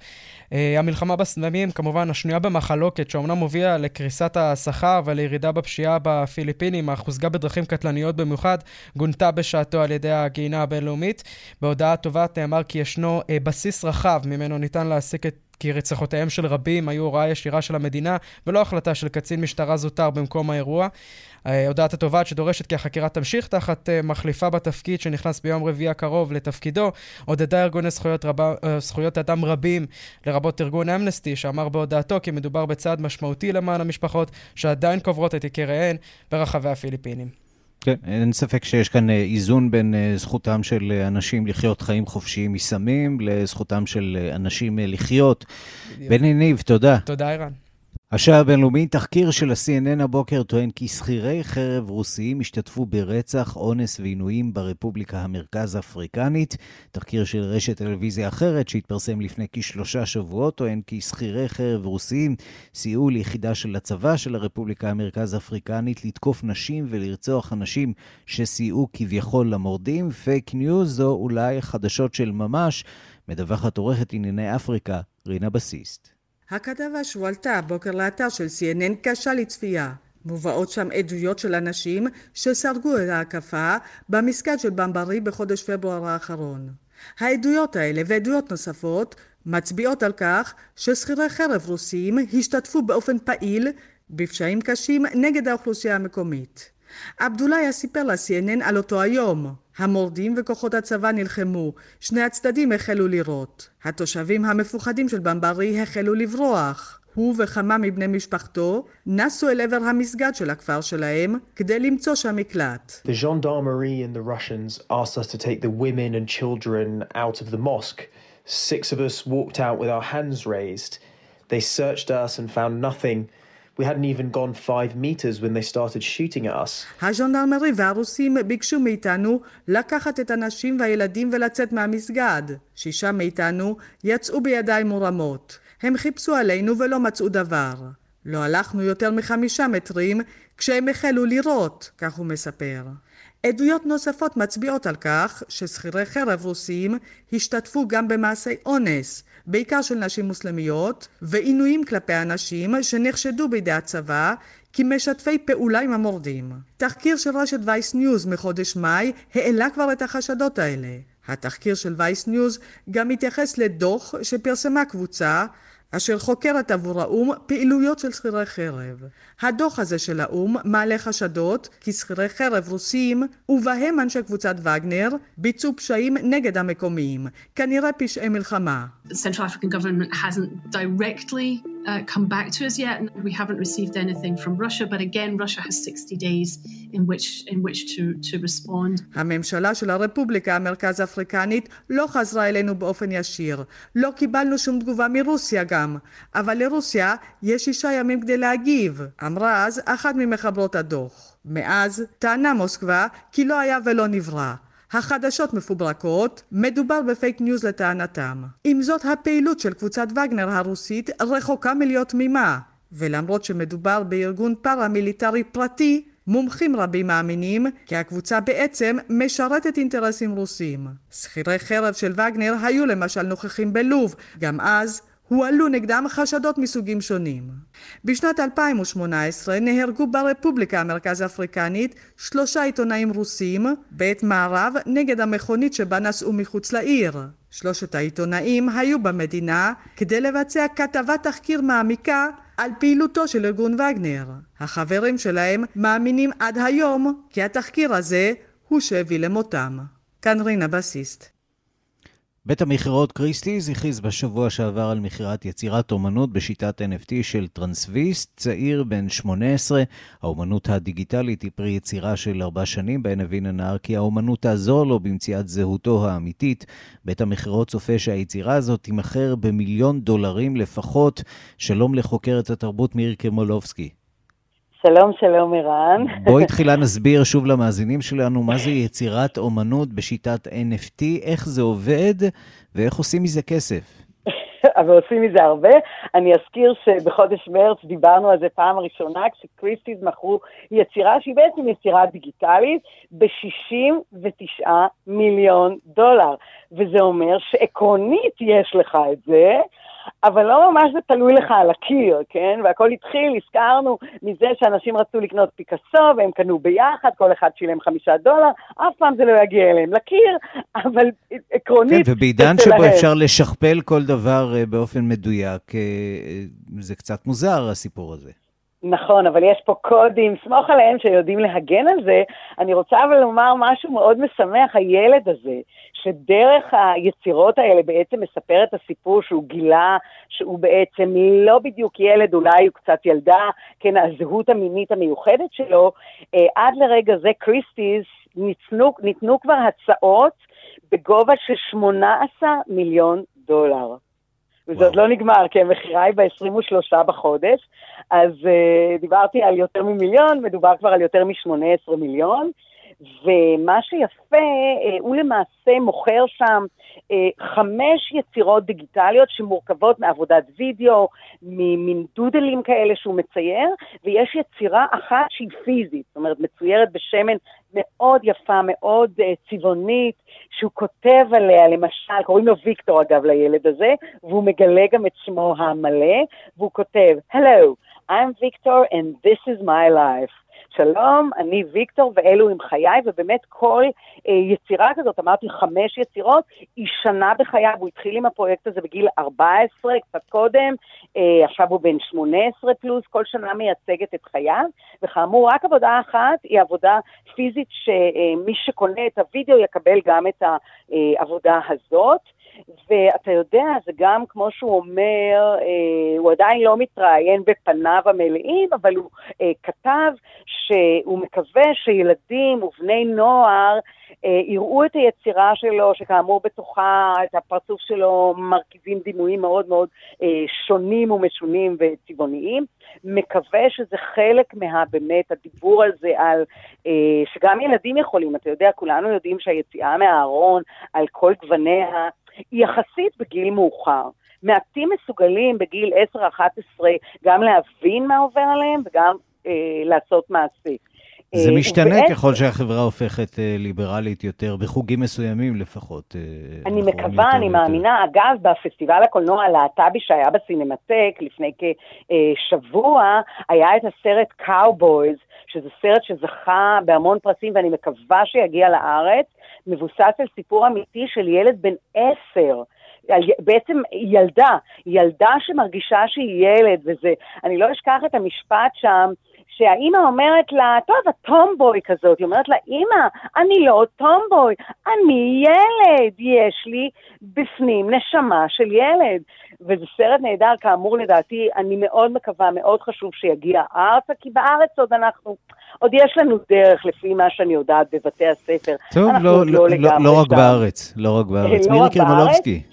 Uh, המלחמה בסמים, כמובן, השנויה במחלוקת, שאומנם הובילה לקריסת השכר ולירידה בפשיעה בפיליפינים, אך הושגה בדרכים קטלניות במיוחד, גונתה בשעתו על ידי הגינה הבינלאומית. בהודעה תובעת נאמר כי ישנו uh, בסיס רחב ממנו ניתן להסיק את כי רציחותיהם של רבים היו הוראה ישירה של המדינה, ולא החלטה של קצין משטרה זוטר במקום האירוע. הודעת התובעת שדורשת כי החקירה תמשיך תחת מחליפה בתפקיד שנכנס ביום רביעי הקרוב לתפקידו, עודדה ארגוני זכויות, רבה, זכויות אדם רבים, לרבות ארגון אמנסטי, שאמר בהודעתו כי מדובר בצעד משמעותי למען המשפחות שעדיין קוברות את יקיריהן ברחבי הפיליפינים. כן, אין ספק שיש כאן איזון בין זכותם של אנשים לחיות חיים חופשיים מסמים לזכותם של אנשים לחיות. בן יניב, תודה. תודה, ערן. השעה הבינלאומית, תחקיר של ה-CNN הבוקר טוען כי שכירי חרב רוסיים השתתפו ברצח, אונס ועינויים ברפובליקה המרכז אפריקנית. תחקיר של רשת טלוויזיה אחרת שהתפרסם לפני כשלושה שבועות טוען כי שכירי חרב רוסיים סייעו ליחידה של הצבא של הרפובליקה המרכז אפריקנית לתקוף נשים ולרצוח אנשים שסייעו כביכול למורדים. פייק ניוז זו אולי חדשות של ממש, מדווחת עורכת ענייני אפריקה, רינה בסיסט. הכתבה שהועלתה הבוקר לאתר של CNN קשה לצפייה. מובאות שם עדויות של אנשים ששרדו את ההתקפה במסגד של במברי בחודש פברואר האחרון. העדויות האלה ועדויות נוספות מצביעות על כך ששכירי חרב רוסים השתתפו באופן פעיל בפשעים קשים נגד האוכלוסייה המקומית. עבדולאיה סיפר ל-CNN על אותו היום. המורדים וכוחות הצבא נלחמו, שני הצדדים החלו לירות. התושבים המפוחדים של במברי החלו לברוח. הוא וכמה מבני משפחתו נסו אל עבר המסגד של הכפר שלהם כדי למצוא שם מקלט. They searched us and found nothing. We hadn't even gone five meters when they started shooting at us. הז'נדרמרי והרוסים ביקשו מאיתנו לקחת את הנשים והילדים ולצאת מהמסגד. שישה מאיתנו יצאו בידיים מורמות. הם חיפשו עלינו ולא מצאו דבר. לא הלכנו יותר מחמישה מטרים כשהם החלו לירות, כך הוא מספר. עדויות נוספות מצביעות על כך ששכירי חרב רוסים השתתפו גם במעשי אונס, בעיקר של נשים מוסלמיות, ועינויים כלפי הנשים שנחשדו בידי הצבא כמשתפי פעולה עם המורדים. תחקיר של רשת Vice News מחודש מאי העלה כבר את החשדות האלה. התחקיר של Vice News גם מתייחס לדוח שפרסמה קבוצה אשר חוקרת עבור האו"ם פעילויות של שכירי חרב. הדוח הזה של האו"ם מעלה חשדות כי שכירי חרב רוסים, ובהם אנשי קבוצת וגנר, ביצעו פשעים נגד המקומיים, כנראה פשעי מלחמה. The Central African government hasn't directly uh, come back to us yet. We haven't received anything from Russia, but again, Russia has 60 days in which, in which to, to respond. הממשלה של הרפובליקה המרכז אפריקנית לא חזרה אלינו באופן ישיר. לא קיבלנו שום תגובה מרוסיה גם, אבל לרוסיה יש שישה ימים כדי להגיב, אמרה אז אחת ממחברות הדוח. מאז טענה מוסקבה כי לא היה ולא נברא. החדשות מפוברקות, מדובר בפייק ניוז לטענתם. עם זאת, הפעילות של קבוצת וגנר הרוסית רחוקה מלהיות תמימה, ולמרות שמדובר בארגון פארה-מיליטרי פרטי, מומחים רבים מאמינים כי הקבוצה בעצם משרתת אינטרסים רוסים. שכירי חרב של וגנר היו למשל נוכחים בלוב, גם אז הועלו נגדם חשדות מסוגים שונים. בשנת 2018 נהרגו ברפובליקה המרכז אפריקנית שלושה עיתונאים רוסים בעת מערב נגד המכונית שבה נסעו מחוץ לעיר. שלושת העיתונאים היו במדינה כדי לבצע כתבת תחקיר מעמיקה על פעילותו של ארגון וגנר. החברים שלהם מאמינים עד היום כי התחקיר הזה הוא שהביא למותם. כאן רינה בסיסט. בית המכירות קריסטיז הכריז בשבוע שעבר על מכירת יצירת אומנות בשיטת NFT של טרנסוויסט, צעיר בן 18. האומנות הדיגיטלית היא פרי יצירה של ארבע שנים, בהן הבין הנער כי האומנות תעזור לו במציאת זהותו האמיתית. בית המכירות צופה שהיצירה הזאת תימכר במיליון דולרים לפחות. שלום לחוקרת התרבות מירי קרמולובסקי. שלום, שלום, ערן. בואי תחילה נסביר שוב למאזינים שלנו מה זה יצירת אומנות בשיטת NFT, איך זה עובד ואיך עושים מזה כסף. אבל עושים מזה הרבה. אני אזכיר שבחודש מרץ דיברנו על זה פעם ראשונה, כשקריסטיז מכרו יצירה שהיא בעצם יצירה דיגיטלית ב-69 מיליון דולר. וזה אומר שעקרונית יש לך את זה, אבל לא ממש זה תלוי לך על הקיר, כן? והכל התחיל, הזכרנו מזה שאנשים רצו לקנות פיקאסו והם קנו ביחד, כל אחד שילם חמישה דולר, אף פעם זה לא יגיע אליהם לקיר, אבל עקרונית כן, ובעידן שבו אפשר לשכפל כל דבר אה, באופן מדויק, אה, זה קצת מוזר הסיפור הזה. נכון, אבל יש פה קודים, סמוך עליהם שיודעים להגן על זה. אני רוצה אבל לומר משהו מאוד משמח, הילד הזה, שדרך היצירות האלה בעצם מספר את הסיפור שהוא גילה שהוא בעצם לא בדיוק ילד, אולי הוא קצת ילדה, כן, הזהות המינית המיוחדת שלו. אה, עד לרגע זה קריסטיס ניתנו, ניתנו כבר הצעות בגובה של 18 מיליון דולר. וזה עוד לא נגמר, כי המכירה היא ב-23 בחודש, אז uh, דיברתי על יותר ממיליון, מדובר כבר על יותר מ-18 מיליון. ומה שיפה, אה, הוא למעשה מוכר שם אה, חמש יצירות דיגיטליות שמורכבות מעבודת וידאו, ממין דודלים כאלה שהוא מצייר, ויש יצירה אחת שהיא פיזית, זאת אומרת מצוירת בשמן מאוד יפה, מאוד uh, צבעונית, שהוא כותב עליה, למשל, קוראים לו ויקטור אגב לילד הזה, והוא מגלה גם את שמו המלא, והוא כותב, Hello, I'm Victor and this is my life. שלום, אני ויקטור ואלו עם חיי, ובאמת כל אה, יצירה כזאת, אמרתי חמש יצירות, היא שנה בחייו, הוא התחיל עם הפרויקט הזה בגיל 14, קצת קודם, אה, עכשיו הוא בן 18 פלוס, כל שנה מייצגת את חייו, וכאמור, רק עבודה אחת היא עבודה פיזית שמי שקונה את הוידאו יקבל גם את העבודה הזאת. ואתה יודע, זה גם, כמו שהוא אומר, אה, הוא עדיין לא מתראיין בפניו המלאים, אבל הוא אה, כתב שהוא מקווה שילדים ובני נוער אה, יראו את היצירה שלו, שכאמור בתוכה, את הפרצוף שלו, מרכיבים דימויים מאוד מאוד אה, שונים ומשונים וצבעוניים. מקווה שזה חלק מה, באמת, הדיבור על זה, על, אה, שגם ילדים יכולים, אתה יודע, כולנו יודעים שהיציאה מהארון על כל גווניה, היא יחסית בגיל מאוחר. מעטים מסוגלים בגיל 10-11 גם להבין מה עובר עליהם וגם לעשות מעשה. זה משתנה ובעצם, ככל שהחברה הופכת אה, ליברלית יותר, בחוגים מסוימים לפחות. אה, אני מקווה, אני מאמינה. אגב, בפסטיבל הקולנוע הלהט"בי שהיה בסינמטק לפני כשבוע, היה את הסרט Cowboys, שזה סרט שזכה בהמון פרסים ואני מקווה שיגיע לארץ, מבוסס על סיפור אמיתי של ילד בן עשר. בעצם ילדה, ילדה שמרגישה שהיא ילד, וזה, אני לא אשכח את המשפט שם, שהאימא אומרת לה, טוב, את tomboy כזאת, היא אומרת לה, אימא, אני לא טומבוי, אני ילד, יש לי בפנים נשמה של ילד. וזה סרט נהדר, כאמור, לדעתי, אני מאוד מקווה, מאוד חשוב שיגיע ארצה, כי בארץ עוד אנחנו, עוד יש לנו דרך, לפי מה שאני יודעת, בבתי הספר. טוב, לא, לא, לא, לא, לא רק בארץ, לא רק בארץ. לא מירי קרמלובסקי.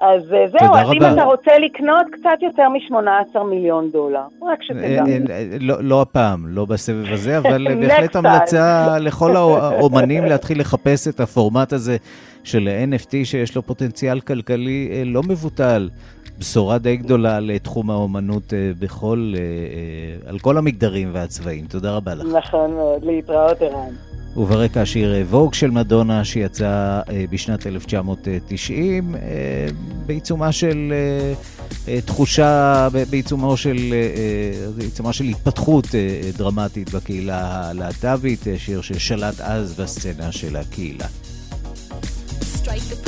אז אה, זהו, אז אם אתה רוצה לקנות קצת יותר מ-18 מיליון דולר, רק שתדע. אה, אה, לא, לא הפעם, לא בסבב הזה, אבל בהחלט המלצה לכל האומנים להתחיל לחפש את הפורמט הזה של NFT שיש לו פוטנציאל כלכלי לא מבוטל. בשורה די גדולה לתחום האומנות בכל, על כל המגדרים והצבעים. תודה רבה לך. נכון מאוד, להתראות ערן. וברקע השיר ווג של מדונה שיצא אה, בשנת 1990 אה, בעיצומה של אה, תחושה, בעיצומו של, בעיצומה של התפתחות דרמטית בקהילה הלהט"בית, שיר ששלט אז בסצנה של הקהילה. Strike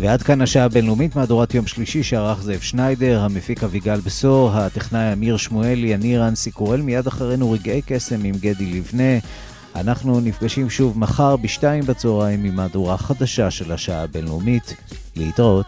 ועד כאן השעה הבינלאומית, מהדורת יום שלישי שערך זאב שניידר, המפיק אביגל בשור, הטכנאי אמיר שמואלי, אני רנסי קורל, מיד אחרינו רגעי קסם עם גדי לבנה. אנחנו נפגשים שוב מחר בשתיים בצהריים עם מהדורה חדשה של השעה הבינלאומית. להתראות.